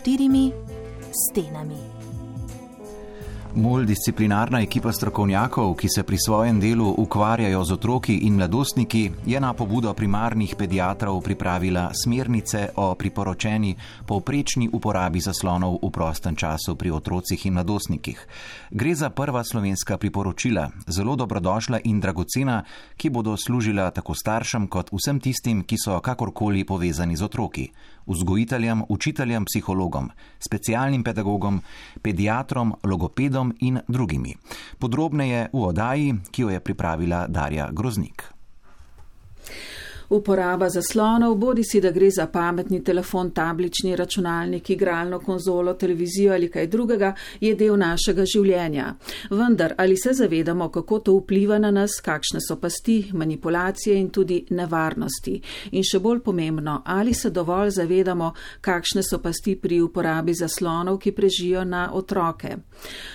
štirimi stenami. Multidisciplinarna ekipa strokovnjakov, ki se pri svojem delu ukvarjajo z otroki in mladostniki, je na pobudo primarnih pediatrov pripravila smernice o priporočeni povprečni uporabi zaslonov v prostem času pri otrocih in mladostnikih. Gre za prva slovenska priporočila, zelo dobrodošla in dragocena, ki bodo služila tako staršem kot vsem tistim, ki so kakorkoli povezani z otroki vzgojiteljem, učiteljem, psihologom, specialnim pedagogom, pediatrom, logopedom in drugimi. Podrobneje v oddaji, ki jo je pripravila Darja Groznik. Uporaba zaslonov, bodi si da gre za pametni telefon, tablični računalnik, igralno konzolo, televizijo ali kaj drugega, je del našega življenja. Vendar ali se zavedamo, kako to vpliva na nas, kakšne so pasti, manipulacije in tudi nevarnosti? In še bolj pomembno, ali se dovolj zavedamo, kakšne so pasti pri uporabi zaslonov, ki prežijo na otroke?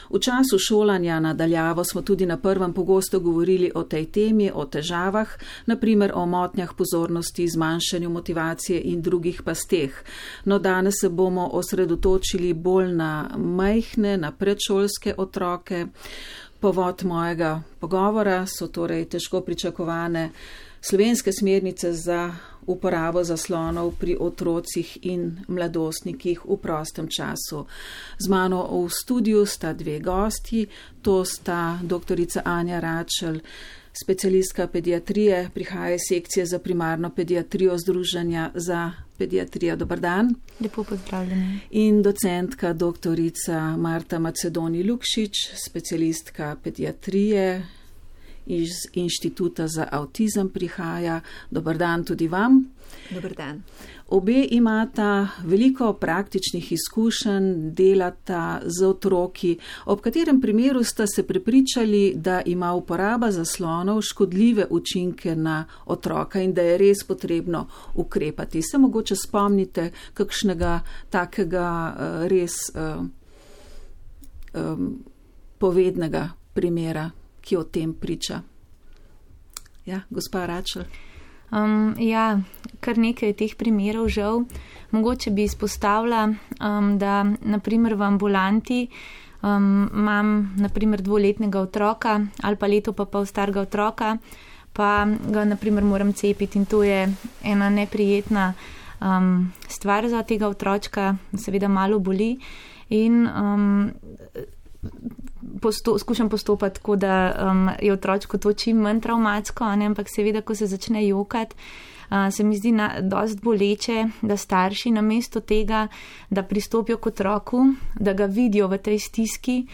V času šolanja nadaljavo smo tudi na prvem pogosto govorili o tej temi, o težavah, naprimer o motnjah pozornosti, zmanjšanju motivacije in drugih pasteh. No, danes se bomo osredotočili bolj na majhne, na predšolske otroke. Povod mojega pogovora so torej težko pričakovane slovenske smernice za uporabo zaslonov pri otrocih in mladostnikih v prostem času. Z mano v studiu sta dve gosti, to sta dr. Anja Račel, specialistka pediatrije, prihaja iz sekcije za primarno pediatrijo Združenja za pediatrijo. Dobr dan. Lepo pozdravljeni. In docentka dr. Marta Macedoni Lukšič, specialistka pediatrije iz Inštituta za avtizem prihaja. Dobr dan tudi vam. Dobr dan. Obe imata veliko praktičnih izkušenj, delata z otroki, ob katerem primeru sta se prepričali, da ima uporaba zaslonov škodljive učinke na otroka in da je res potrebno ukrepati. Se mogoče spomnite kakšnega takega eh, res um, um, povednega primera? ki o tem priča. Ja, gospa Račel. Um, ja, kar nekaj teh primerov žal. Mogoče bi izpostavila, um, da naprimer v ambulanti um, imam naprimer dvoletnega otroka ali pa leto pa pol starega otroka, pa ga naprimer moram cepiti in to je ena neprijetna um, stvar za tega otročka, seveda malo boli. In um, posto, skušam postopati tako, da um, je otročko to čim manj traumatsko, ne? ampak seveda, ko se začne jokati. Uh, se mi zdi dosti boleče, da starši na mesto tega, da pristopijo k otroku, da ga vidijo v tej stiski,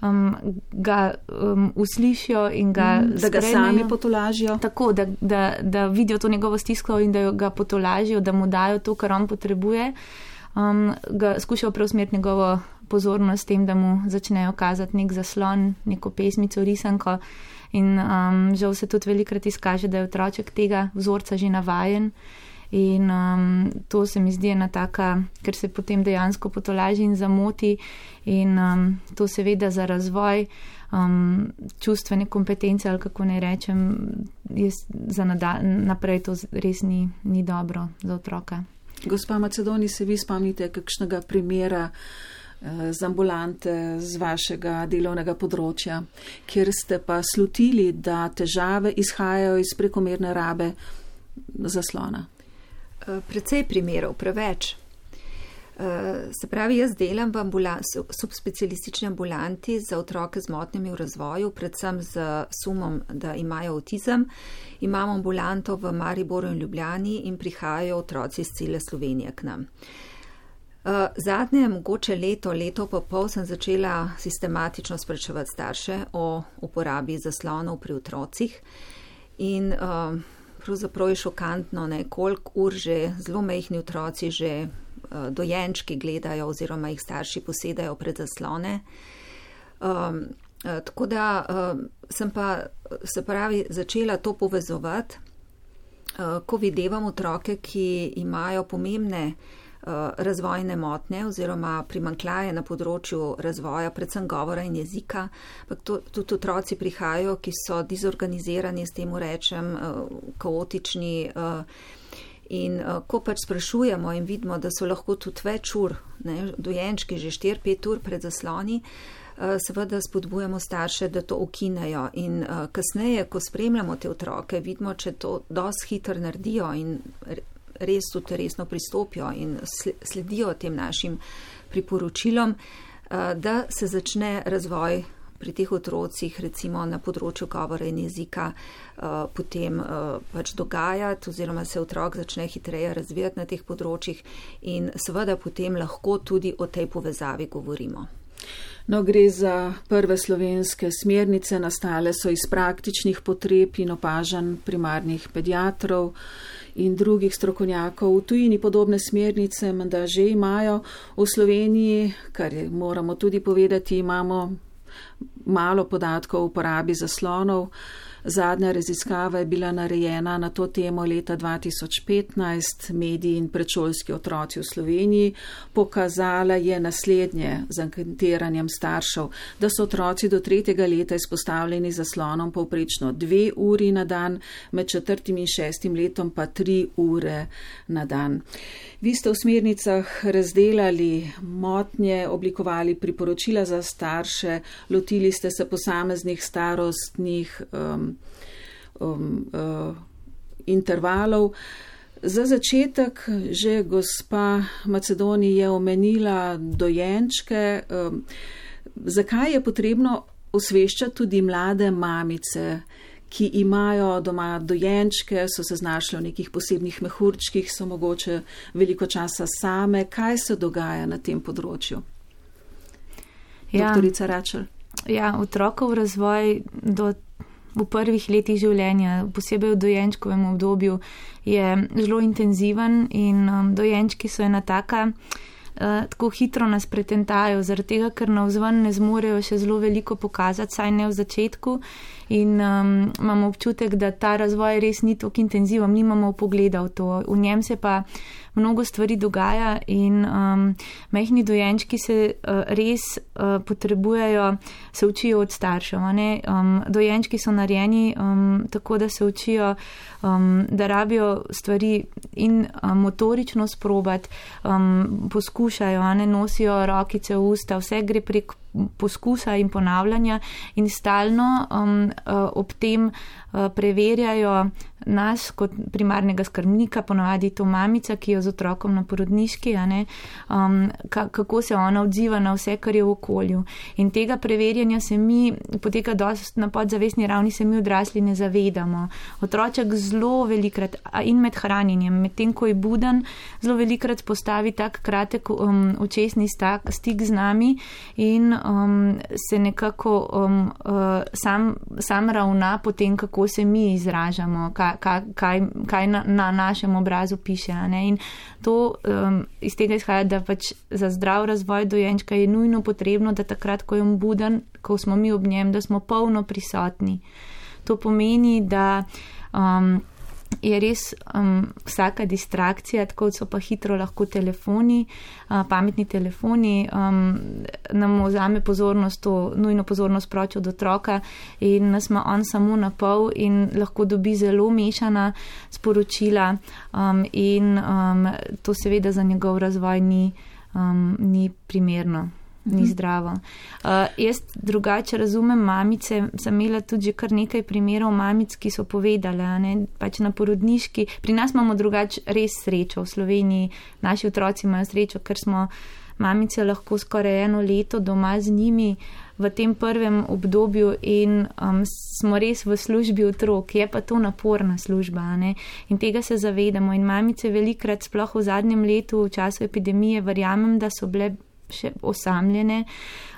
um, ga um, uslišijo in ga, mm, da ga sami potolažijo. Tako, da, da, da vidijo to njegovo stisko in da ga potolažijo, da mu dajo to, kar on potrebuje. Um, ga skušajo preusmeriti njegovo pozornost tem, da mu začnejo kazati nek zaslon, neko pesmico, risanko. In um, žal se tudi velikrat izkaže, da je otroček tega vzorca že navajen. In um, to se mi zdi ena taka, ker se potem dejansko potolaži in zamoti. In um, to seveda za razvoj um, čustvene kompetence, ali kako ne rečem, za naprej to res ni, ni dobro za otroka. Gospa Macedoni, se vi spomnite kakšnega primera? Eh, z ambulante, z vašega delovnega področja, kjer ste pa slutili, da težave izhajajo iz prekomerne rabe zaslona? Eh, Predvsej primerov, preveč. Eh, se pravi, jaz delam v subspecialistični ambulanti za otroke z motnjami v razvoju, predvsem z sumom, da imajo avtizem. Imamo ambulanto v Mariboru in Ljubljani in prihajajo otroci iz cele Slovenije k nam. Eh, zadnje, mogoče leto, leto pa pol sem začela sistematično spraševati starše o uporabi zaslonov pri otrocih. In uh, pravzaprav je šokantno, ne, koliko ur že zelo mehni otroci, že uh, dojenčki gledajo oziroma jih starši posedajo pred zaslone. Um, tako da uh, sem pa se pravi začela to povezovati, uh, ko videvam otroke, ki imajo pomembne uh, Eh, razvojne motnje oziroma primankljaje na področju razvoja, predvsem govora in jezika. Tudi otroci prihajajo, ki so dizorganizirani, s tem rečem, eh, kaotični. Eh, In ko pač sprašujemo in vidimo, da so lahko tudi več ur, ne, dojenčki že 4-5 ur pred zasloni, seveda spodbujamo starše, da to ukinejo. In kasneje, ko spremljamo te otroke, vidimo, če to dosti hitro naredijo in res tudi resno pristopijo in sledijo tem našim priporočilom, uh, da se začne razvoj pri teh otrocih, recimo na področju govora in jezika, uh, potem uh, pač dogajati oziroma se otrok začne hitreje razvijati na teh področjih in seveda potem lahko tudi o tej povezavi govorimo. No, gre za prve slovenske smernice, nastale so iz praktičnih potreb in opažanj primarnih pediatrov in drugih strokovnjakov. V tujini podobne smernice menda že imajo, v Sloveniji, kar moramo tudi povedati, imamo malo podatkov o uporabi zaslonov. Zadnja raziskava je bila narejena na to temo leta 2015, mediji in predšolski otroci v Sloveniji. Pokazala je naslednje z anketiranjem staršev, da so otroci do tretjega leta izpostavljeni zaslonom povprečno dve uri na dan, med četrtim in šestim letom pa tri ure na dan. Vi ste v smernicah razdelali motnje, oblikovali priporočila za starše, lotili ste se posameznih starostnih um, um, uh, intervalov. Za začetek že gospa Macedonija je omenila dojenčke. Um, zakaj je potrebno osveščati tudi mlade mamice? ki imajo doma dojenčke, so se znašli v nekih posebnih mehurčkih, so mogoče veliko časa same. Kaj se dogaja na tem področju? Ja, Doktorica Račel. Ja, otrokov razvoj do, v prvih letih življenja, posebej v dojenčkovem obdobju, je zelo intenziven in um, dojenčki so ena taka. Uh, tako hitro nas pretentajo, zaradi tega, ker na vzven ne zmorejo še zelo veliko pokazati, saj ne v začetku in um, imamo občutek, da ta razvoj res ni tako intenziven, nimamo pogleda v to. V njem se pa mnogo stvari dogaja in um, mehni dojenčki se uh, res uh, potrebujejo, se učijo od staršev. Um, dojenčki so narejeni um, tako, da se učijo, um, da rabijo stvari in um, motorično sprobati, um, poskušajo, ne nosijo rokice v usta, vse gre prek poskusa in ponavljanja in stalno um, uh, ob tem uh, preverjajo nas kot primarnega skrbnika, ponovadi to mamica, ki jo z otrokom na porodniški, um, kako se ona odziva na vse, kar je v okolju. In tega preverjanja se mi, poteka dost na podzavestni ravni, se mi odrasli ne zavedamo. Otroček zelo velikrat in med hranjenjem, med tem, ko je buden, zelo velikrat postavi tak kratek um, očesni stak, stik z nami in um, se nekako um, uh, sam, sam ravna po tem, kako se mi izražamo. Kaj, kaj, kaj, na, na našem obrazu piše. In to um, iz tega izhaja, da pač za zdrav razvoj dojenčka je nujno potrebno, da takrat, ko je on buden, ko smo mi ob njem, da smo polno prisotni. To pomeni, da. Um, je res um, vsaka distrakcija, tako so pa hitro lahko telefoni, uh, pametni telefoni, um, nam vzame pozornost, to nujno pozornost proč od otroka in nas ima on samo na pol in lahko dobi zelo mešana sporočila um, in um, to seveda za njegov razvoj ni, um, ni primerno ni mhm. zdravo. Uh, jaz drugače razumem mamice, sem imela tudi kar nekaj primerov mamic, ki so povedale, ne, pač na porodniški. Pri nas imamo drugače res srečo v Sloveniji, naši otroci imajo srečo, ker smo mamice lahko skoraj eno leto doma z njimi v tem prvem obdobju in um, smo res v službi otrok, je pa to naporna služba ne? in tega se zavedamo. In mamice velikrat, sploh v zadnjem letu, v času epidemije, verjamem, da so bile še osamljene.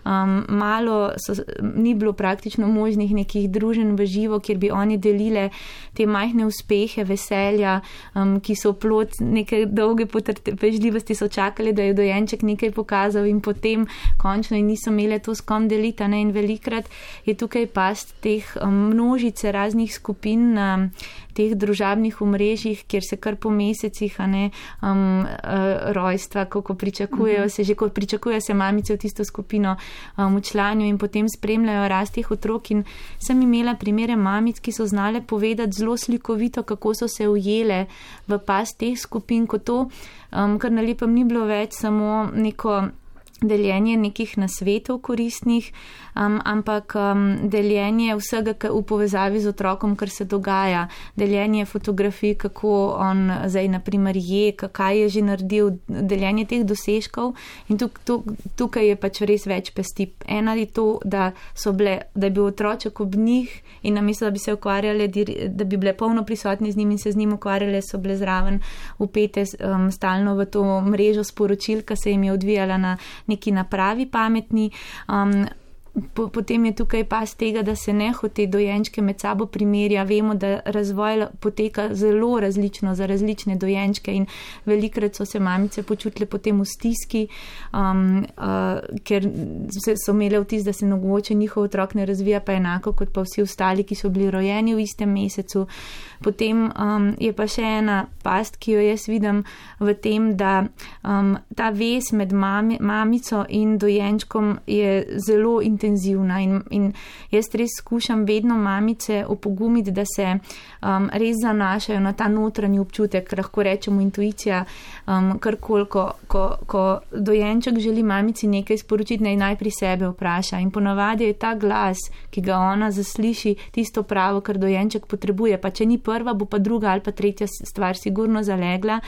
Um, malo so, ni bilo praktično možnih nekih družen v živo, kjer bi oni delile te majhne uspehe, veselja, um, ki so plot neke dolge potrpežljivosti, so čakali, da je dojenček nekaj pokazal in potem končno in niso imeli to s kom deliti. Ne? In velikrat je tukaj past teh um, množice raznih skupin na teh družabnih omrežjih, kjer se kar po mesecih, a ne um, uh, rojstva, kako pričakujejo, uh mhm. -huh. se že kot pričakujejo pričakuje se mamice v tisto skupino um, v članju in potem spremljajo rast teh otrok. In sem imela primere mamic, ki so znale povedati zelo slikovito, kako so se ujele v pas teh skupin, kot to, um, kar na lepem ni bilo več samo neko deljenje nekih nasvetov koristnih, um, ampak um, deljenje vsega v povezavi z otrokom, kar se dogaja, deljenje fotografij, kako on zdaj naprimer je, kaj je že naredil, deljenje teh dosežkov in tuk, tuk, tukaj je pač res več pesti. Ena je to, da, bile, da je bil otroček ob njih in namesto, da bi se ukvarjali, da bi bile polno prisotni z njim in se z njim ukvarjali, so bile zraven upete um, stalno v to mrežo sporočil, ki se jim je odvijala na neki napravi pametni. Um, potem je tukaj pas tega, da se ne hote dojenčke med sabo primerja. Vemo, da razvoj poteka zelo različno za različne dojenčke in velikrat so se mamice počutile potem v stiski, um, uh, ker so imele vtis, da se mogoče njihov otrok ne razvija pa enako kot pa vsi ostali, ki so bili rojeni v istem mesecu. Potem um, je pa še ena past, ki jo jaz vidim v tem, da um, ta ves med mami, mamico in dojenčkom je zelo intenzivna intenzivna in, in jaz res skušam vedno mamice opogumiti, da se um, res zanašajo na ta notranji občutek, lahko rečemo intuicija, um, kar koliko, ko, ko dojenček želi mamici nekaj sporočiti, naj najprej sebe vpraša. In ponavadi je ta glas, ki ga ona zasliši, tisto pravo, kar dojenček potrebuje, pa če ni prva, bo pa druga ali pa tretja stvar sigurno zalegla.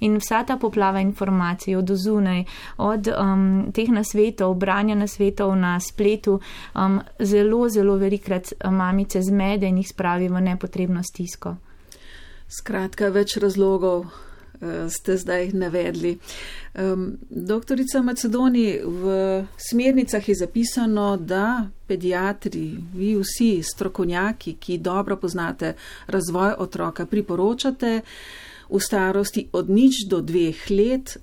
In vsa ta poplava informacij od ozunaj, od um, teh nasvetov, branja nasvetov na spletu, svetu, um, zelo, zelo velikrat um, mamice zmede in jih spravi v nepotrebno stisko. Skratka, več razlogov uh, ste zdaj navedli. Um, doktorica Macedoni, v smernicah je zapisano, da pediatri, vi vsi strokovnjaki, ki dobro poznate razvoj otroka, priporočate v starosti od nič do dveh let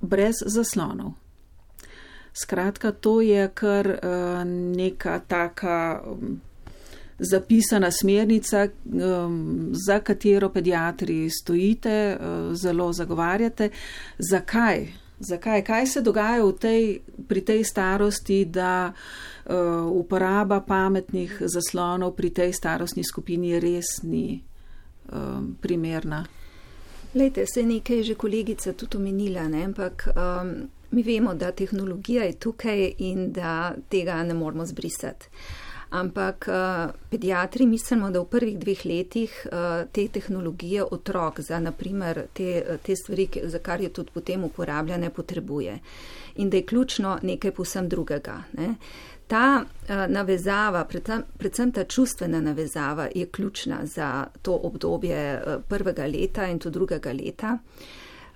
brez zaslonov. Skratka, to je kar uh, neka taka um, zapisana smernica, um, za katero pediatri stojite, uh, zelo zagovarjate. Zakaj? Zakaj? Kaj se dogaja tej, pri tej starosti, da uh, uporaba pametnih zaslonov pri tej starostni skupini res ni um, primerna? Lejte, se nekaj je že kolegica tudi omenila, ne? ampak um, Mi vemo, da tehnologija je tukaj in da tega ne moramo zbrisati. Ampak uh, pediatri mislimo, da v prvih dveh letih uh, te tehnologije otrok za naprimer te, te stvari, za kar je tudi potem uporablja, ne potrebuje. In da je ključno nekaj posem drugega. Ne. Ta uh, navezava, predvsem, predvsem ta čustvena navezava, je ključna za to obdobje uh, prvega leta in tudi drugega leta.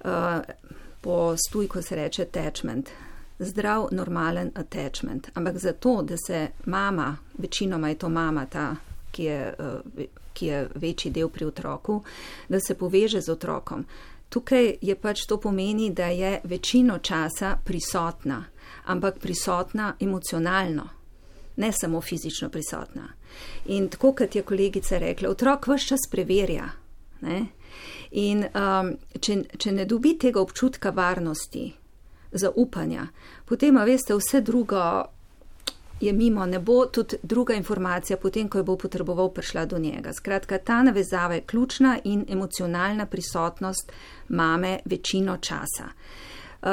Uh, po stujku se reče attachment. Zdrav, normalen attachment. Ampak zato, da se mama, večinoma je to mama, ta, ki je, eh, ki je večji del pri otroku, da se poveže z otrokom. Tukaj je pač to pomeni, da je večino časa prisotna, ampak prisotna emocionalno, ne samo fizično prisotna. In tako kot je kolegica rekla, otrok vse čas preverja. Ne? In um, če, če ne dobi tega občutka varnosti, zaupanja, potem, veste, vse drugo je mimo, ne bo tudi druga informacija, potem, ko jo bo potreboval, prišla do njega. Skratka, ta navezava je ključna in emocionalna prisotnost mame večino časa. Uh,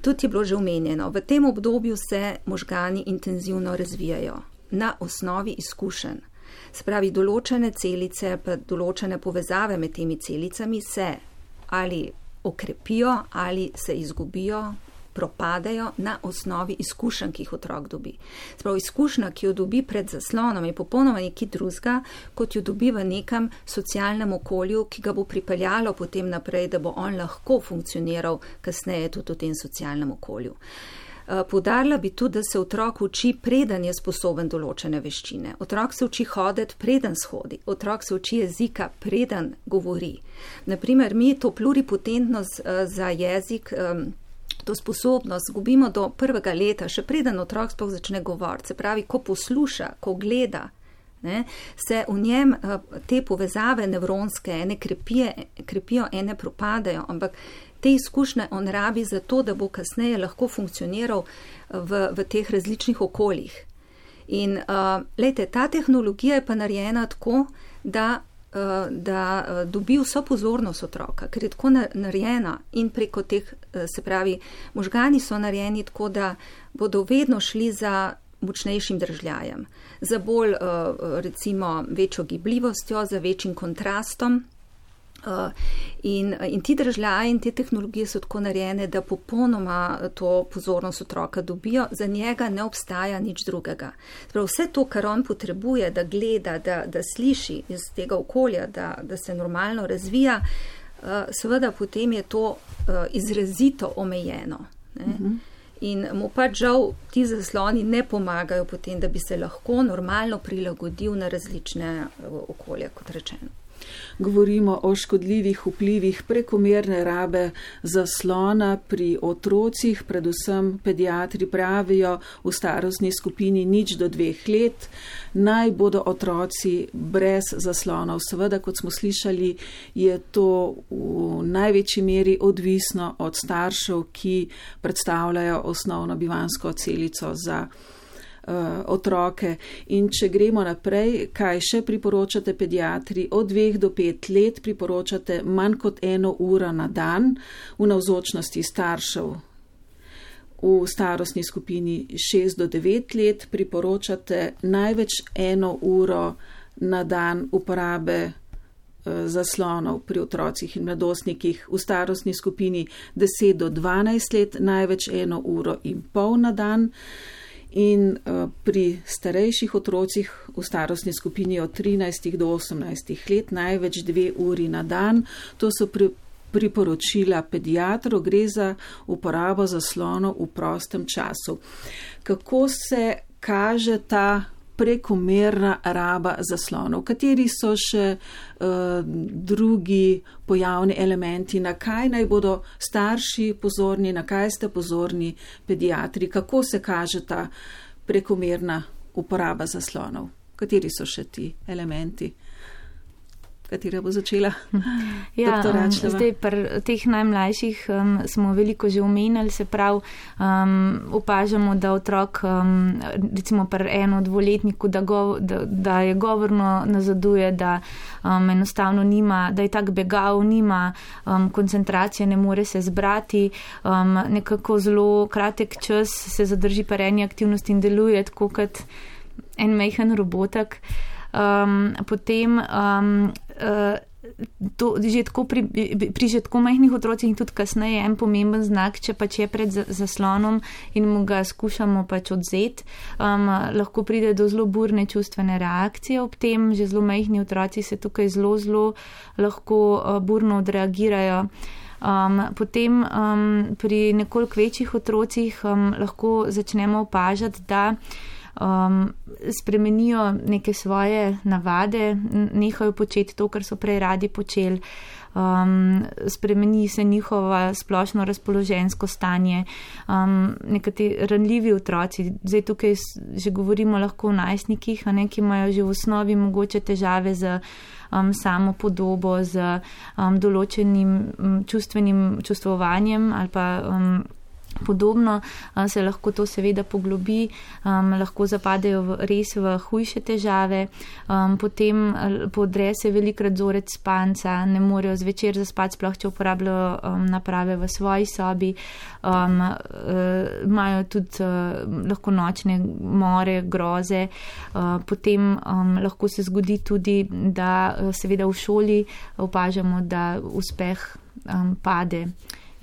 tudi je bilo že omenjeno, v tem obdobju se možgani intenzivno razvijajo na osnovi izkušenj. Spravi, določene celice, pa določene povezave med temi celicami se ali okrepijo ali se izgubijo, propadajo na osnovi izkušenj, ki jih otrok dobi. Spravi, izkušnja, ki jo dobi pred zaslonom, je popolnoma nekaj drugega, kot jo dobi v nekem socialnem okolju, ki ga bo pripeljalo potem naprej, da bo on lahko funkcioniral kasneje tudi v tem socialnem okolju. Eh, Podarila bi tudi, da se otrok uči, preden je sposoben določene veščine. Otrok se uči hoditi, preden shodi. Otrok se uči jezika, preden govori. Naprimer, mi to pluripotentnost eh, za jezik, to sposobnost gubimo do prvega leta, še preden otrok sploh začne govoriti. Se pravi, ko posluša, ko gleda. Ne, se v njem eh, te povezave nevronske, ene krepije, krepijo, ene propadajo, ampak te izkušnje on rabi za to, da bo kasneje lahko funkcioniral v, v teh različnih okoljih. In uh, lejte, ta tehnologija je pa narejena tako, da Eh, da eh, dobi vso pozornost otroka, ker je tako narejena in preko teh, eh, se pravi, možgani so narejeni tako, da bodo vedno šli za močnejšim držljajem, za bolj, recimo, večjo gibljivostjo, za večjim kontrastom. Uh, in, in ti državljani in te tehnologije so tako narejene, da popolnoma to pozornost otroka dobijo, za njega ne obstaja nič drugega. Prav vse to, kar on potrebuje, da gleda, da, da sliši iz tega okolja, da, da se normalno razvija, uh, seveda potem je to izrazito omejeno. Uh mhm. -huh. In mu pač žal ti zasloni ne pomagajo potem, da bi se lahko normalno prilagodil na različne okolje, kot rečeno govorimo o škodljivih vplivih prekomerne rabe zaslona pri otrocih, predvsem pediatri pravijo v starostni skupini nič do dveh let. Naj bodo otroci brez zaslonov. Seveda, kot smo slišali, je to v največji meri odvisno od staršev, ki predstavljajo osnovno bivansko celico za uh, otroke. In če gremo naprej, kaj še priporočate pediatri? Od dveh do pet let priporočate manj kot eno uro na dan v navzočnosti staršev. V starostni skupini 6 do 9 let priporočate največ eno uro na dan uporabe eh, zaslonov pri otrocih in mladostnikih v starostni skupini 10 do 12 let, največ eno uro in pol na dan in uh, pri starejših otrocih v starostni skupini od 13 do 18 let največ dve uri na dan. To so pri, priporočila pediatrov, gre za uporabo zaslonov v prostem času. Kako se kaže ta prekomerna raba zaslonov, kateri so še uh, drugi pojavni elementi, na kaj naj bodo starši pozorni, na kaj ste pozorni pediatri, kako se kaže ta prekomerna uporaba zaslonov, kateri so še ti elementi katera bo začela. Ja, um, zdaj, pri teh najmlajših um, smo veliko že omenjali, se pravi, um, opažamo, da otrok, um, recimo pri eno dvoletniku, da, go, da, da je govorno nazaduje, da um, enostavno nima, da je tak begav, nima um, koncentracije, ne more se zbrati, um, nekako zelo kratek čas se zadrži pri eni aktivnosti in deluje tako kot en mehen robotek um, potem um, to, že tako pri, pri že tako majhnih otrocih in tudi kasneje en pomemben znak, če pač je pred zaslonom in mu ga skušamo pač odzeti, um, lahko pride do zelo burne čustvene reakcije ob tem, že zelo majhni otroci se tukaj zelo, zelo lahko uh, burno odreagirajo. Um, potem um, pri nekoliko večjih otrocih um, lahko začnemo opažati, da um, spremenijo neke svoje navade, nehajo početi to, kar so prej radi počeli. Um, spremeni se njihova splošno razpoložensko stanje, um, nekateri ranljivi otroci, zdaj tukaj že govorimo lahko o najstnikih, ne, ki imajo že v osnovi mogoče težave z um, samo podobo, z um, določenim um, čustvenim čustvovanjem ali pa um, Podobno se lahko to seveda poglobi, um, lahko zapadejo v, res v hujše težave, um, potem podre se velikrat zorec spanca, ne morejo zvečer zaspati, sploh če uporabljajo um, naprave v svoji sobi, um, uh, imajo tudi uh, lahko nočne more, groze, uh, potem um, lahko se zgodi tudi, da uh, seveda v šoli opažamo, da uspeh um, pade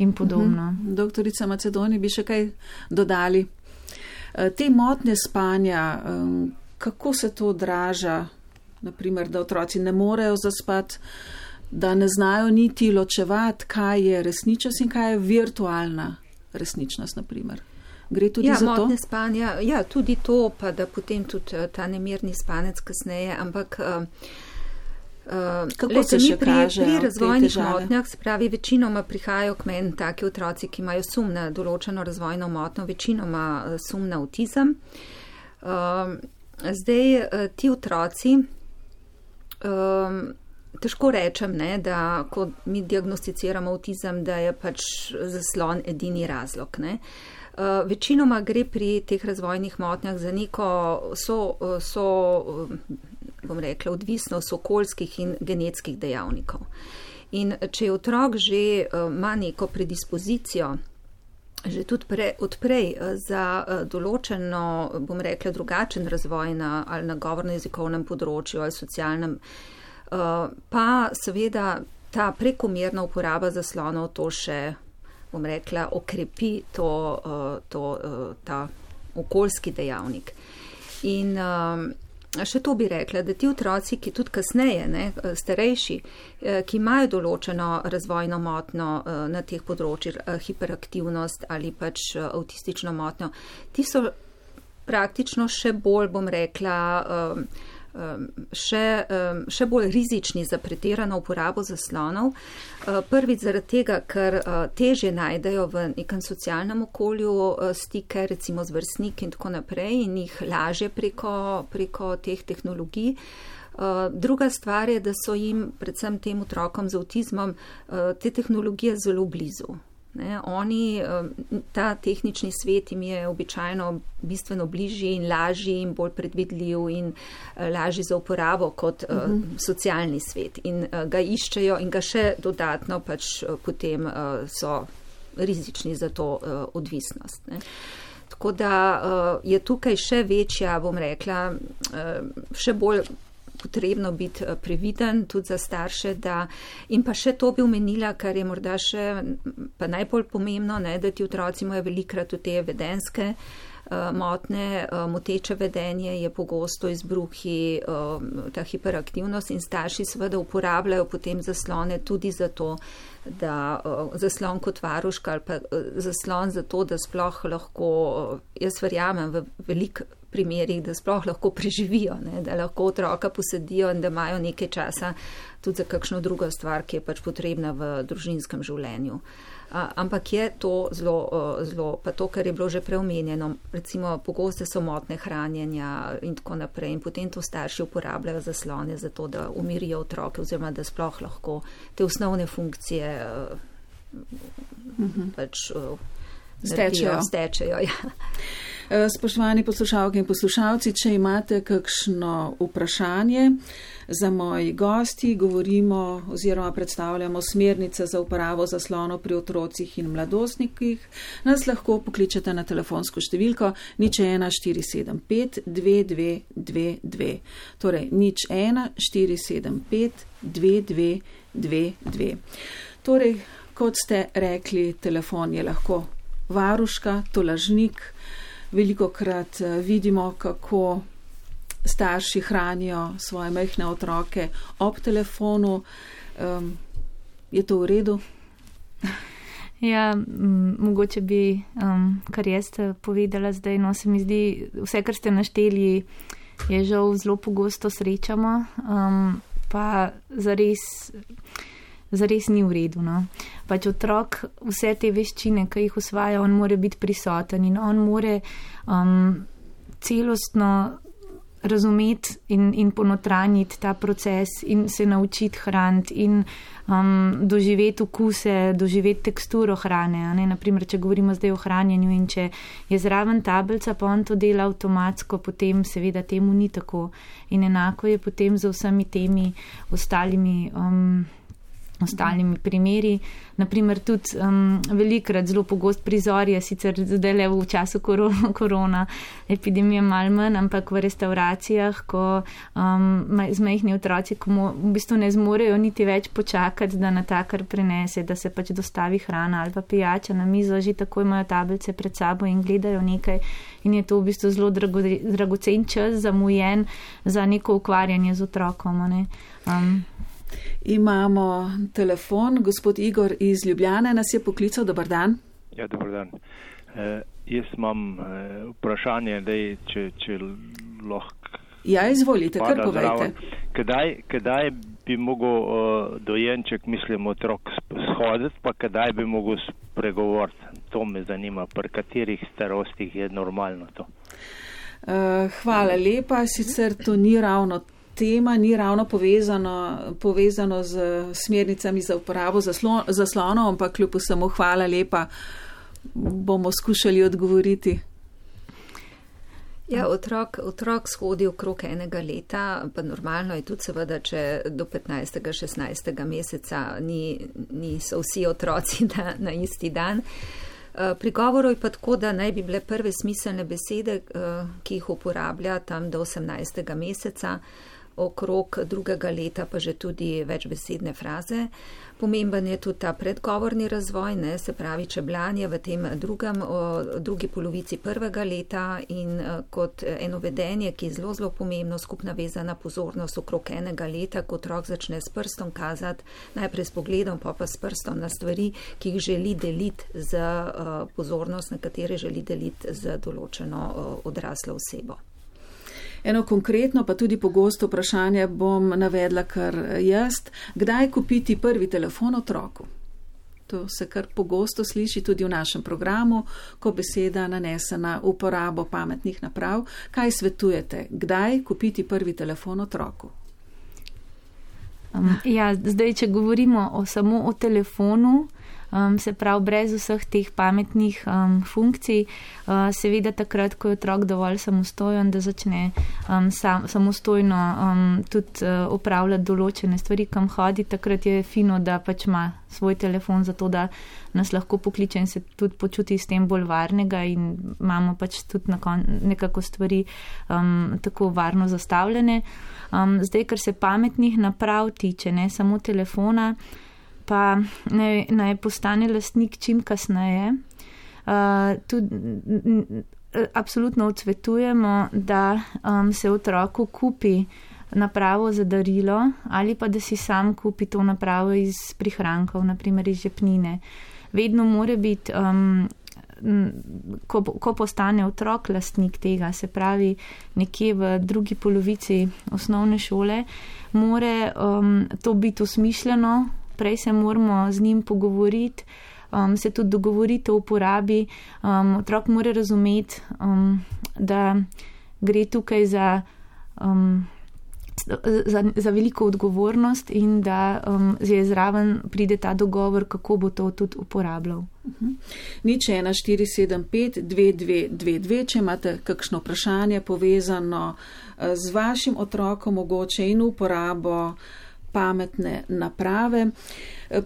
in podobno. Uh -huh. Doktorica Macedoni bi še kaj dodali. E, te motne spanja, kako se to odraža, naprimer, da otroci ne morejo zaspati, da ne znajo niti ločevati, kaj je resničnost in kaj je virtualna resničnost, naprimer. Gre tudi ja, za to? Motne spanja, ja, tudi to, pa da potem tudi e, ta nemirni spanec kasneje, ampak uh, Kako se mi pri, pri razvojnih motnjah, se pravi, večinoma prihajajo k meni taki otroci, ki imajo sum na določeno razvojno motno, večinoma uh, sum na autizem. Uh, zdaj uh, ti otroci, uh, težko rečem, ne, da ko mi diagnosticiramo avtizem, da je pač zaslon edini razlog. Ne. Uh, večinoma gre pri teh razvojnih motnjah za neko so, so bom rekla, odvisnost okoljskih in genetskih dejavnikov. In če je otrok že uh, ima neko predispozicijo, že tudi pre, odprej uh, za uh, določeno, bom rekla, drugačen razvoj na, ali na govorno-jezikovnem področju ali socialnem, pa seveda ta prekomerna uporaba zaslonov to še bom rekla, okrepi to, to, ta okoljski dejavnik. In um, še to bi rekla, da ti otroci, ki tudi kasneje, ne, starejši, ki imajo določeno razvojno motno na teh področjih, hiperaktivnost ali pač avtistično motno, ti so praktično še bolj, bom rekla, Um, še, še bolj rizični za pretirano uporabo zaslonov. Uh, prvič zaradi tega, ker uh, teže najdejo v nekem socialnem okolju uh, stike, recimo z vrstniki in tako naprej in jih laže preko, preko teh tehnologij. Druga stvar je, da so jim, predvsem tem otrokom z avtizmom, te tehnologije zelo blizu. Ne, oni, ta tehnični svet jim je običajno bistveno bližji in lažji in bolj predvidljiv in eh, lažji za uporabo kot uh -huh. uh, socialni svet. In uh, ga iščejo in ga še dodatno pač potem so rizični za to odvisnost. Ne. Tako da je tukaj še večja, bom rekla, še bolj potrebno biti eh, previden tudi za starše. Da, in pa še to bi omenila, kar je morda še pa najbolj pomembno, ne, da ti otroci imajo velikrat te vedenske uh, motne, uh, moteče vedenje je pogosto izbruhi, uh, ta hiperaktivnost in starši seveda uporabljajo potem zaslone tudi za to, da zaslon kot varuška ali pa zaslon za to, da sploh lahko, jaz verjamem, v velik primerih, da sploh lahko preživijo, ne, da lahko otroka posedijo in da imajo nekaj časa tudi za kakšno drugo stvar, ki je pač potrebna v družinskem življenju. A, ampak je to zelo, zelo, pa to, kar je bilo že preomenjeno, recimo pogoste so motne hranjenja in tako naprej in potem to starši uporabljajo za slone, zato da umirijo otroke oziroma da sploh lahko te osnovne funkcije mhm. pač stečejo. stečejo ja. Eh, spoštovani poslušalke in poslušalci, če imate kakšno vprašanje za moji gosti, govorimo oziroma predstavljamo smernice za uporabo zaslonov pri otrocih in mladostnikih, nas lahko pokličete na telefonsko številko nič 1475 2222. Torej nič 1475 2222. Torej, kot ste rekli, telefon je lahko varuška, tolažnik, veliko krat eh, vidimo, kako starši hranijo svoje mehne otroke ob telefonu. Um, je to v redu? Ja, mogoče bi, um, kar jaz povedala zdaj, no se mi zdi, vse, kar ste našteli, je žal zelo pogosto srečamo, um, pa zares zares ni v redu. No. Pač otrok vse te veščine, ki jih usvaja, on mora biti prisoten in on mora um, celostno razumeti in, in ponotraniti ta proces in se naučiti hraniti in um, doživeti okuse, doživeti teksturo hrane. Naprimer, če govorimo zdaj o hranjenju in če je zraven tablica, pa on to dela avtomatsko, potem seveda temu ni tako. In enako je potem z vsemi temi ostalimi. Um, ostalimi primeri. Naprimer, tudi um, velikrat zelo pogost prizor je sicer zdaj le v času korona, korona epidemije mal manj, ampak v restauracijah, ko um, z majhni otroci, ko mo, v bistvu ne zmorejo niti več počakati, da na takar prinese, da se pač dostavi hrana ali pa pijača na mizo, že tako imajo tablice pred sabo in gledajo nekaj. In je to v bistvu zelo drago, dragocen čas, zamujen za neko ukvarjanje z otrokom. Um, Imamo telefon, gospod Igor iz Ljubljane nas je poklical. Dobar dan. Ja, dobar dan. E, jaz imam e, vprašanje, da če, če lahko. Ja, izvolite, kar povejte. Kdaj, kdaj bi mogel uh, dojenček, mislim, otrok shoditi, pa kdaj bi mogel spregovoriti? To me zanima, pri katerih starostih je normalno to. Uh, hvala lepa, sicer to ni ravno tema ni ravno povezano, povezano z smernicami za uporabo zaslonov, ampak kljub vsemu hvala lepa, bomo skušali odgovoriti. Ja, otrok, otrok shodi okrog enega leta, pa normalno je tudi seveda, če do 15. 16. meseca ni, niso vsi otroci na, na isti dan. Eh, pri govoru je pa tako, da naj bi bile prve smiselne besede, eh, ki jih uporablja tam do 18. meseca, okrog drugega leta pa že tudi večbesedne fraze. Pomemben je tudi ta predgovorni razvoj, ne, se pravi čeblanje v tem drugem, o, drugi polovici prvega leta in eh, kot eno vedenje, ki je zelo, zelo pomembno, skupna vezana pozornost okrog enega leta, ko otrok začne s prstom kazati, najprej s pogledom, pa pa s prstom na stvari, ki jih želi deliti z uh, pozornost, na katere želi deliti z določeno odraslo osebo. Eno konkretno, pa tudi pogosto vprašanje bom navedla kar jaz. Kdaj kupiti prvi telefon otroku? To se kar pogosto sliši tudi v našem programu, ko beseda nanese na uporabo pametnih naprav. Kaj svetujete? Kdaj kupiti prvi telefon otroku? Um, ja, zdaj, če govorimo o, samo o telefonu, um, se pravi, brez vseh teh pametnih um, funkcij, uh, seveda takrat, ko je otrok dovolj samostojen, da začne um, sam, samostojno um, tudi uh, upravljati določene stvari, kam hodi, takrat je fino, da pač ima svoj telefon za to, da nas lahko pokliče in se tudi počuti s tem bolj varnega in imamo pač tudi nekako stvari um, tako varno zastavljene. Um, zdaj, kar se pametnih naprav tiče, ne samo telefona, pa naj, naj postane lastnik čim kasneje. Uh, tudi, absolutno odsvetujemo, da um, se otroku kupi napravo za darilo ali pa da si sam kupi to napravo iz prihrankov, naprimer iz žepnine. Vedno mora biti, um, ko, ko postane otrok lastnik tega, se pravi nekje v drugi polovici osnovne šole, mora um, to biti usmišljeno, prej se moramo z njim pogovoriti, um, se tudi dogovoriti o uporabi. Um, otrok mora razumeti, um, da gre tukaj za. Um, Za, za veliko odgovornost, in da um, je zraven pride ta dogovor, kako bo to tudi uporabljal. -huh. Nič 1, 4, 7, 5, 2, 2, 2, 2. Če imate kakšno vprašanje povezano uh, z vašim otrokom, mogoče in uporabo uh, pametne naprave.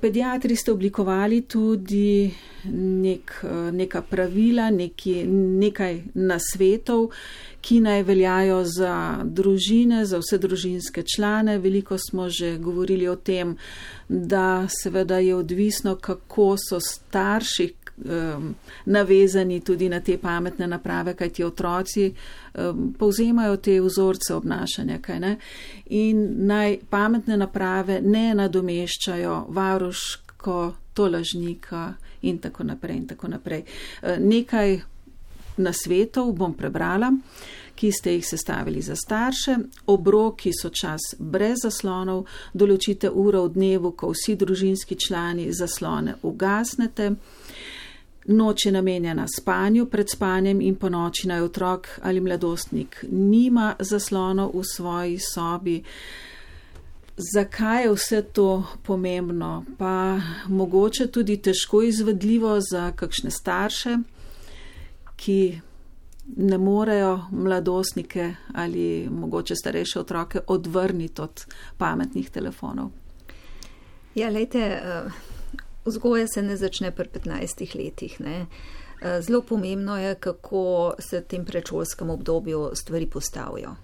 Pediatri ste oblikovali tudi nek, neka pravila, neki, nekaj nasvetov, ki naj veljajo za družine, za vse družinske člane. Veliko smo že govorili o tem, da seveda je odvisno, kako so starši, um, navezani tudi na te pametne naprave, kaj ti otroci um, povzemajo te vzorce obnašanja. In naj pametne naprave ne nadomeščajo varuško, tolažnika in tako naprej. In tako naprej. Uh, nekaj nasvetov bom prebrala. Ki ste jih sestavili za starše, obroki so čas brez zaslonov, določite uro v dnevu, ko vsi družinski člani zaslone ugasnete. Noč je namenjena spanju, pred spanjem in po noči naj otrok ali mladostnik nima zaslonov v svoji sobi. Zakaj je vse to pomembno? Pa mogoče tudi težko izvedljivo za kakšne starše, ki ne morejo mladostnike ali mogoče starejše otroke odvrniti od pametnih telefonov. Ja, lejte. Uh... Vzgoja se ne začne pri 15 letih. Ne. Eh, zelo pomembno je, kako se v tem predšolskem obdobju stvari postavijo.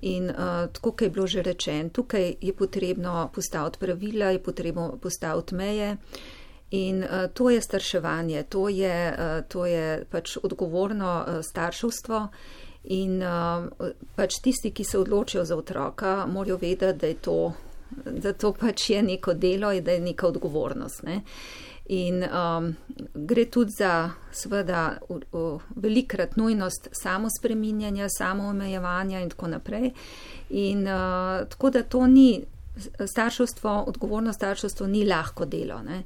In uh, tako, kot je bilo že rečeno, tukaj je potrebno postaviti pravila, je potrebno postaviti meje. In uh, to je starševanje, to je, uh, to je pač odgovorno uh, starševstvo. In uh, pač tisti, ki se odločijo za otroka, morajo vedeti, da je to da to pač je neko delo in da je neka odgovornost. Ne. In um, gre tudi za, seveda, velikrat nujnost samo spreminjanja, samo omejevanja in tako naprej. In uh, tako da to ni starševstvo, odgovorno starševstvo ni lahko delo. Ne?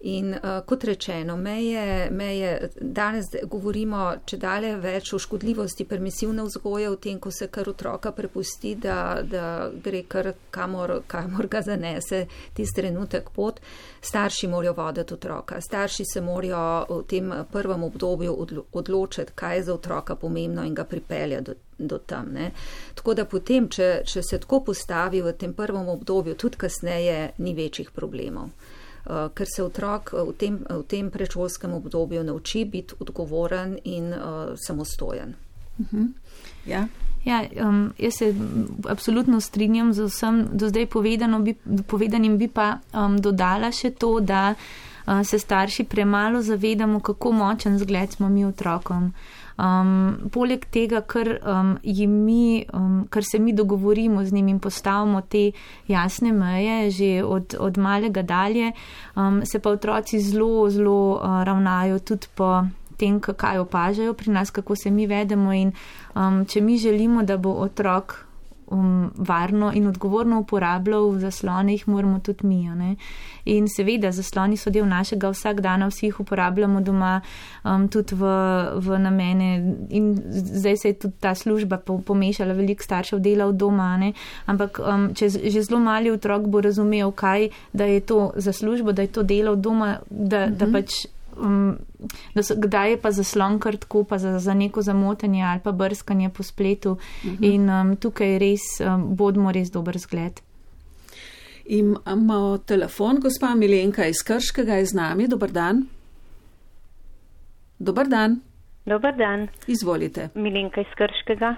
In uh, kot rečeno, meje, meje, danes govorimo če dalje več o škodljivosti permisivne vzgoje, v tem, ko se kar otroka prepusti, da, da gre kar kamor, kamor ga zanese tisti trenutek pot. Starši morajo voditi otroka. Starši se morajo v tem prvem obdobju odločiti, kaj je za otroka pomembno in ga pripeljati do, do tam. Ne. Tako da potem, če, če se tako postavi v tem prvem obdobju, tudi kasneje ni večjih problemov. Eh, ker se otrok v tem, v tem predšolskem obdobju nauči biti odgovoren in uh, samostojen. Uh mhm. -huh. Ja. Ja, um, jaz se absolutno strinjam z vsem do zdaj povedano, bi, povedanim, bi pa um, dodala še to, da uh, se starši premalo zavedamo, kako močen zgled smo mi otrokom. Uh, Um, poleg tega, ker, um, mi, um, ker se mi dogovorimo z njimi in postavimo te jasne meje, že od, od malega dalje, um, se pa otroci zelo, zelo uh, ravnajo tudi po tem, kaj opažajo pri nas, kako se mi vedemo. In um, če mi želimo, da bo otrok um, varno in odgovorno uporabljal zaslone, jih moramo tudi mi. In seveda, zasloni so del našega vsakdana, vsi jih uporabljamo doma, um, tudi v, v namene. In zdaj se je tudi ta služba pomešala, veliko staršev dela v doma. Ne? Ampak um, če že zelo mali otrok bo razumel, kaj je to za službo, da je to delo v doma, da, uh -huh. da mhm. pač um, so, kdaj je pa zaslon kar tako, pa za, za neko zamotenje ali pa brskanje po spletu. Uh mhm. -huh. In um, tukaj res um, bodimo res dober zgled. Imamo telefon, gospa Milenka iz Krškega je z nami. Dobr dan. Dobr dan. Dobar dan. Izvolite. Milenka iz Krškega.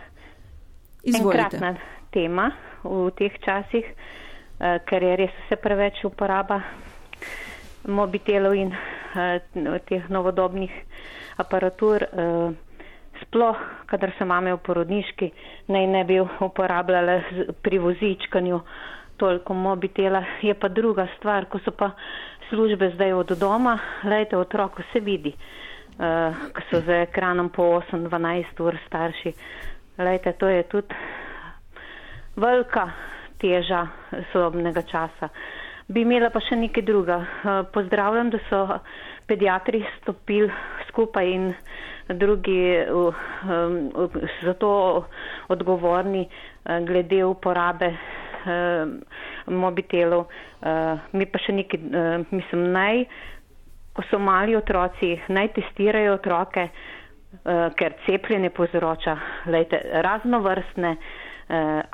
Izvolite. Enkratna tema v teh časih, uh, ker je res vse preveč uporaba mobitelov in uh, teh novodobnih aparatur, uh, sploh, kadar se mame v porodniški, naj ne bi uporabljale pri vozičkanju toliko mobitela. Je pa druga stvar, ko so pa službe zdaj od doma, lejte otrok, vse vidi, uh, ko so za ekranom po 8-12 ur starši. Lejte, to je tudi velika teža sodobnega časa. Uh, Bi imela pa še nekaj druga. Eh, pozdravljam, da so pediatri stopili skupaj in drugi za to odgovorni eh, glede uporabe eh, mobitelov. Mi pa še nekaj, mislim, naj, ko so mali otroci, naj testirajo otroke, ker cepljenje povzroča lejte, raznovrstne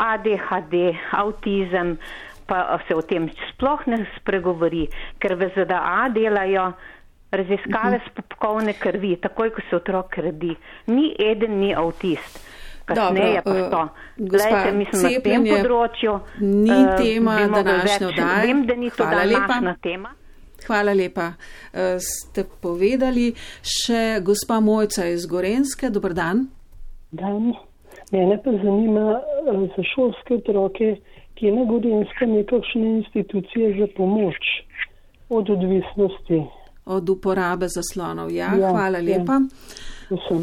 ADHD, avtizem, pa se o tem sploh ne spregovori, ker v ZDA delajo raziskave s popkovne krvi, takoj, ko se otrok redi. Ni eden, ni avtist. Kasneje pa to. Uh, Glejte, mislim, na tem področju. Ni uh, tema današnje oddaje. Vem, da ni to današnja tema. Hvala lepa. Uh, ste povedali še gospa Mojca iz Gorenske. Dobr dan. Dan. Mene pa zanima uh, za šolske otroke kje na Gorenskem je kakšne institucije za pomoč od odvisnosti. Od uporabe zaslonov. Ja, ja hvala ja. lepa. Ja.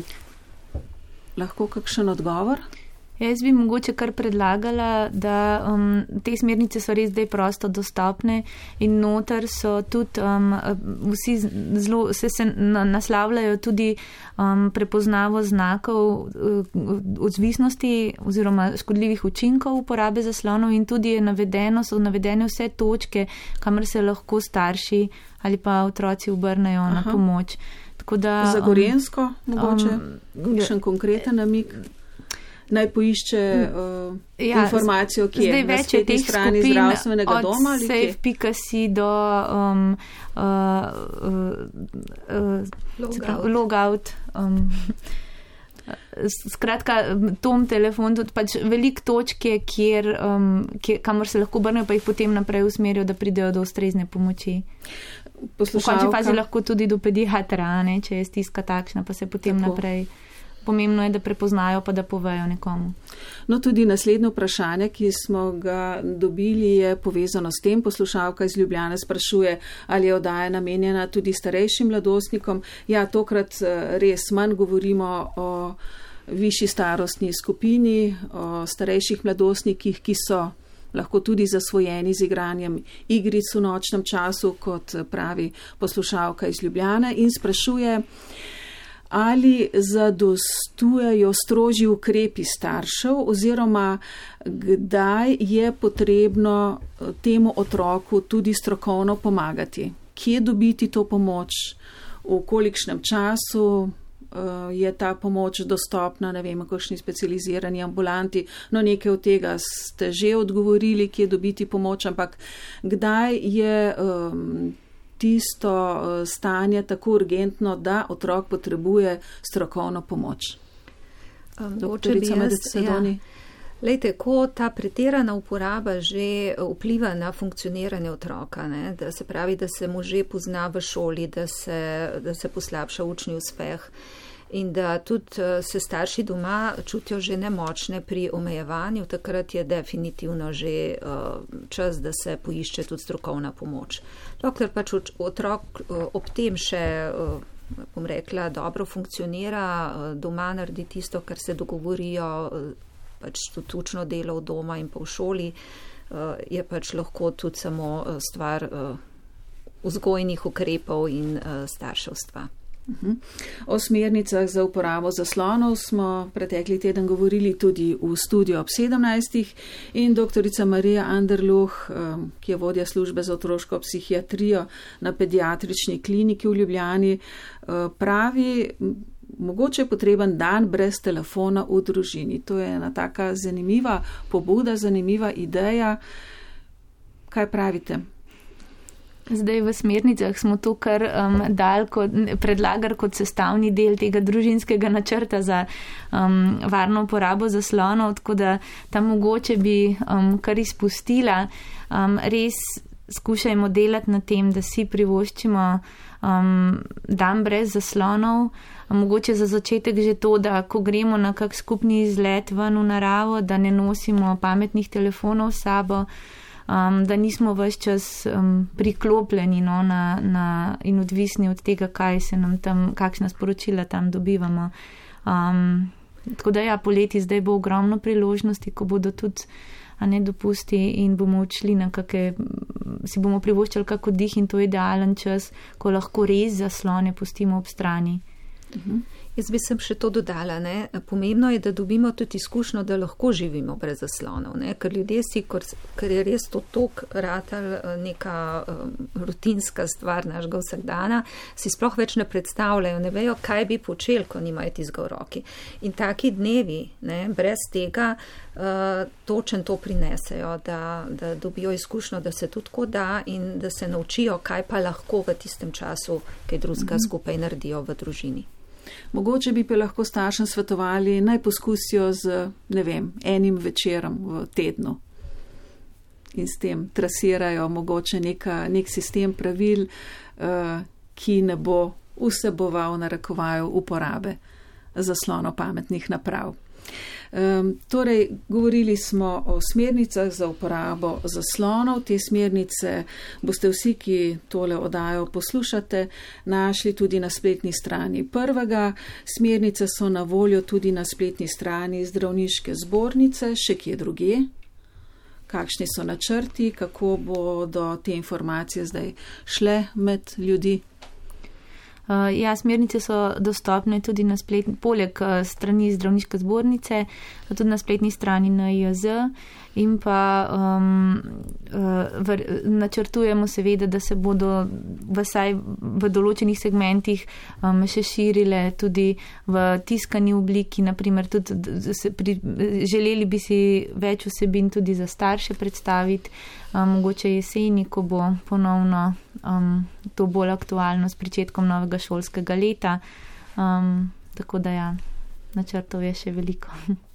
Lahko kakšen odgovor? Jaz bi mogoče kar predlagala, da um, te smernice so res zdaj prosto dostopne in noter so tudi um, vsi zelo, se, se naslavljajo tudi um, prepoznavo znakov uh, odzvisnosti oziroma škodljivih učinkov uporabe zaslonov in tudi je navedeno, so navedene vse točke, kamor se lahko starši ali pa otroci obrnejo Aha. na pomoč. Da, Za Gorensko, um, mogoče, um, še en konkreten namik naj poišče uh, ja, informacijo, ki je na spletni strani zdravstvenega doma. Safe.si do um, uh, uh, uh, logout. Um, Skratka, tom telefon, tudi pač velik točke, kjer, um, kjer, kamor se lahko obrnejo, pa jih potem naprej usmerijo, da pridejo do ustrezne pomoči. V končni fazi lahko tudi do pediatra, ne, če je stiska takšna, pa se potem Tako. naprej pomembno je, da prepoznajo, pa da povejo nekomu. No, tudi naslednje vprašanje, ki smo ga dobili, je povezano s tem. Poslušalka iz Ljubljane sprašuje, ali je oddaja namenjena tudi starejšim mladostnikom. Ja, tokrat eh, res manj govorimo o višji starostni skupini, o starejših mladostnikih, ki so lahko tudi zasvojeni z igranjem igric v nočnem času, kot pravi poslušalka iz Ljubljane in sprašuje, ali zadostujejo strožji ukrepi staršev oziroma kdaj je potrebno temu otroku tudi strokovno pomagati. Kje dobiti to pomoč, v kolikšnem času, Eh, je ta pomoč dostopna, ne vem, kakšni specializirani ambulanti. No, nekaj od tega ste že odgovorili, kje dobiti pomoč, ampak kdaj je um, tisto uh, stanje tako urgentno, da otrok potrebuje strokovno pomoč? Um, Doktorica Medicedoni. Ja. Lejte, ko ta pretirana uporaba že vpliva na funkcioniranje otroka, ne, da se pravi, da se mu že pozna v šoli, da se, da se poslabša učni uspeh in da tudi eh, se starši doma čutijo že nemočne pri omejevanju, takrat je definitivno že eh, čas, da se poišče tudi strokovna pomoč. Dokler pač otrok ob tem še, bom rekla, dobro funkcionira, doma naredi tisto, kar se dogovorijo, pač tudi učno delo v doma in pa v šoli, je pač lahko tudi samo stvar vzgojnih ukrepov in starševstva. Mhm. O smernicah za uporabo zaslonov smo pretekli teden govorili tudi v studiu ob 17. in dr. Marija Anderluh, ki je vodja službe za otroško psihiatrijo na pediatrični kliniki v Ljubljani, eh, pravi, mogoče je potreben dan brez telefona v družini. To je ena taka zanimiva pobuda, zanimiva ideja. Kaj pravite? Zdaj v smernicah smo to kar um, dal kot predlagar kot sestavni del tega družinskega načrta za um, varno uporabo zaslonov, tako da tam mogoče bi um, kar izpustila. Um, res skušajmo delati na tem, da si privoščimo um, dan brez zaslonov. Mogoče za začetek že to, da ko gremo na kak skupni izlet ven v naravo, da ne nosimo pametnih telefonov s sabo um, da nismo vse čas um, priklopljeni no, na, na, in odvisni od tega, kaj se nam tam, kakšna sporočila tam dobivamo. Um, tako da ja, poleti zdaj bo ogromno priložnosti, ko bodo tudi ne dopusti in bomo učili na kakšne, si bomo privoščali kako dih in to je idealen čas, ko lahko res zaslone pustimo ob strani. Uh -huh. Jaz bi sem še to dodala. Ne? Pomembno je, da dobimo tudi izkušnjo, da lahko živimo brez zaslonov. Ne? Ker ljudje si, ker je res to tok ratal eh, neka um, rutinska stvar našega vsakdana, si sploh več ne predstavljajo, ne vejo, kaj bi počeli, ko nimajo tizga v roki. In taki dnevi, ne, brez tega, uh, točen to prinesejo, da, da dobijo izkušnjo, da se tudi tako da in da se naučijo, kaj pa lahko v tistem času, kaj drugega mhm. skupaj naredijo v družini. Mogoče bi pa lahko staršem svetovali, naj poskusijo z, ne vem, enim večerom v tednu in s tem trasirajo mogoče neka, nek sistem pravil, uh, ki ne bo vseboval narekovajo uporabe zaslono pametnih naprav. Um, torej, govorili smo o smernicah za uporabo zaslonov. Te smernice boste vsi, ki tole odajo poslušate, našli tudi na spletni strani prvega. Smernice so na voljo tudi na spletni strani zdravniške zbornice, še kje druge. Kakšni so načrti, kako bodo te informacije zdaj šle med ljudi? Uh, ja, smernice so dostopne tudi na spletni, poleg uh, strani zdravniške zbornice, tudi na spletni strani NIJZ in pa um, uh, v, načrtujemo seveda, da se bodo vsaj v določenih segmentih um, še širile tudi v tiskani obliki, naprimer tudi pri, želeli bi si več vsebin tudi za starše predstaviti um, mogoče jeseni, ko bo ponovno um, to bolj aktualno s pričetkom novega šolskega leta. Um, tako da ja, načrtov je še veliko.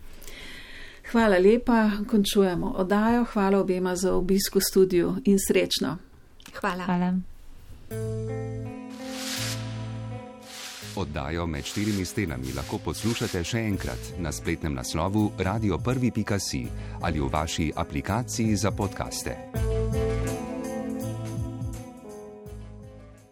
Hvala lepa, končujemo oddajo. Hvala obema za obisk v studiu in srečno. Hvala. Hvala. Oddajo med štirimi stenami lahko poslušate še enkrat na spletnem naslovu radio1.si ali v vaši aplikaciji za podkaste.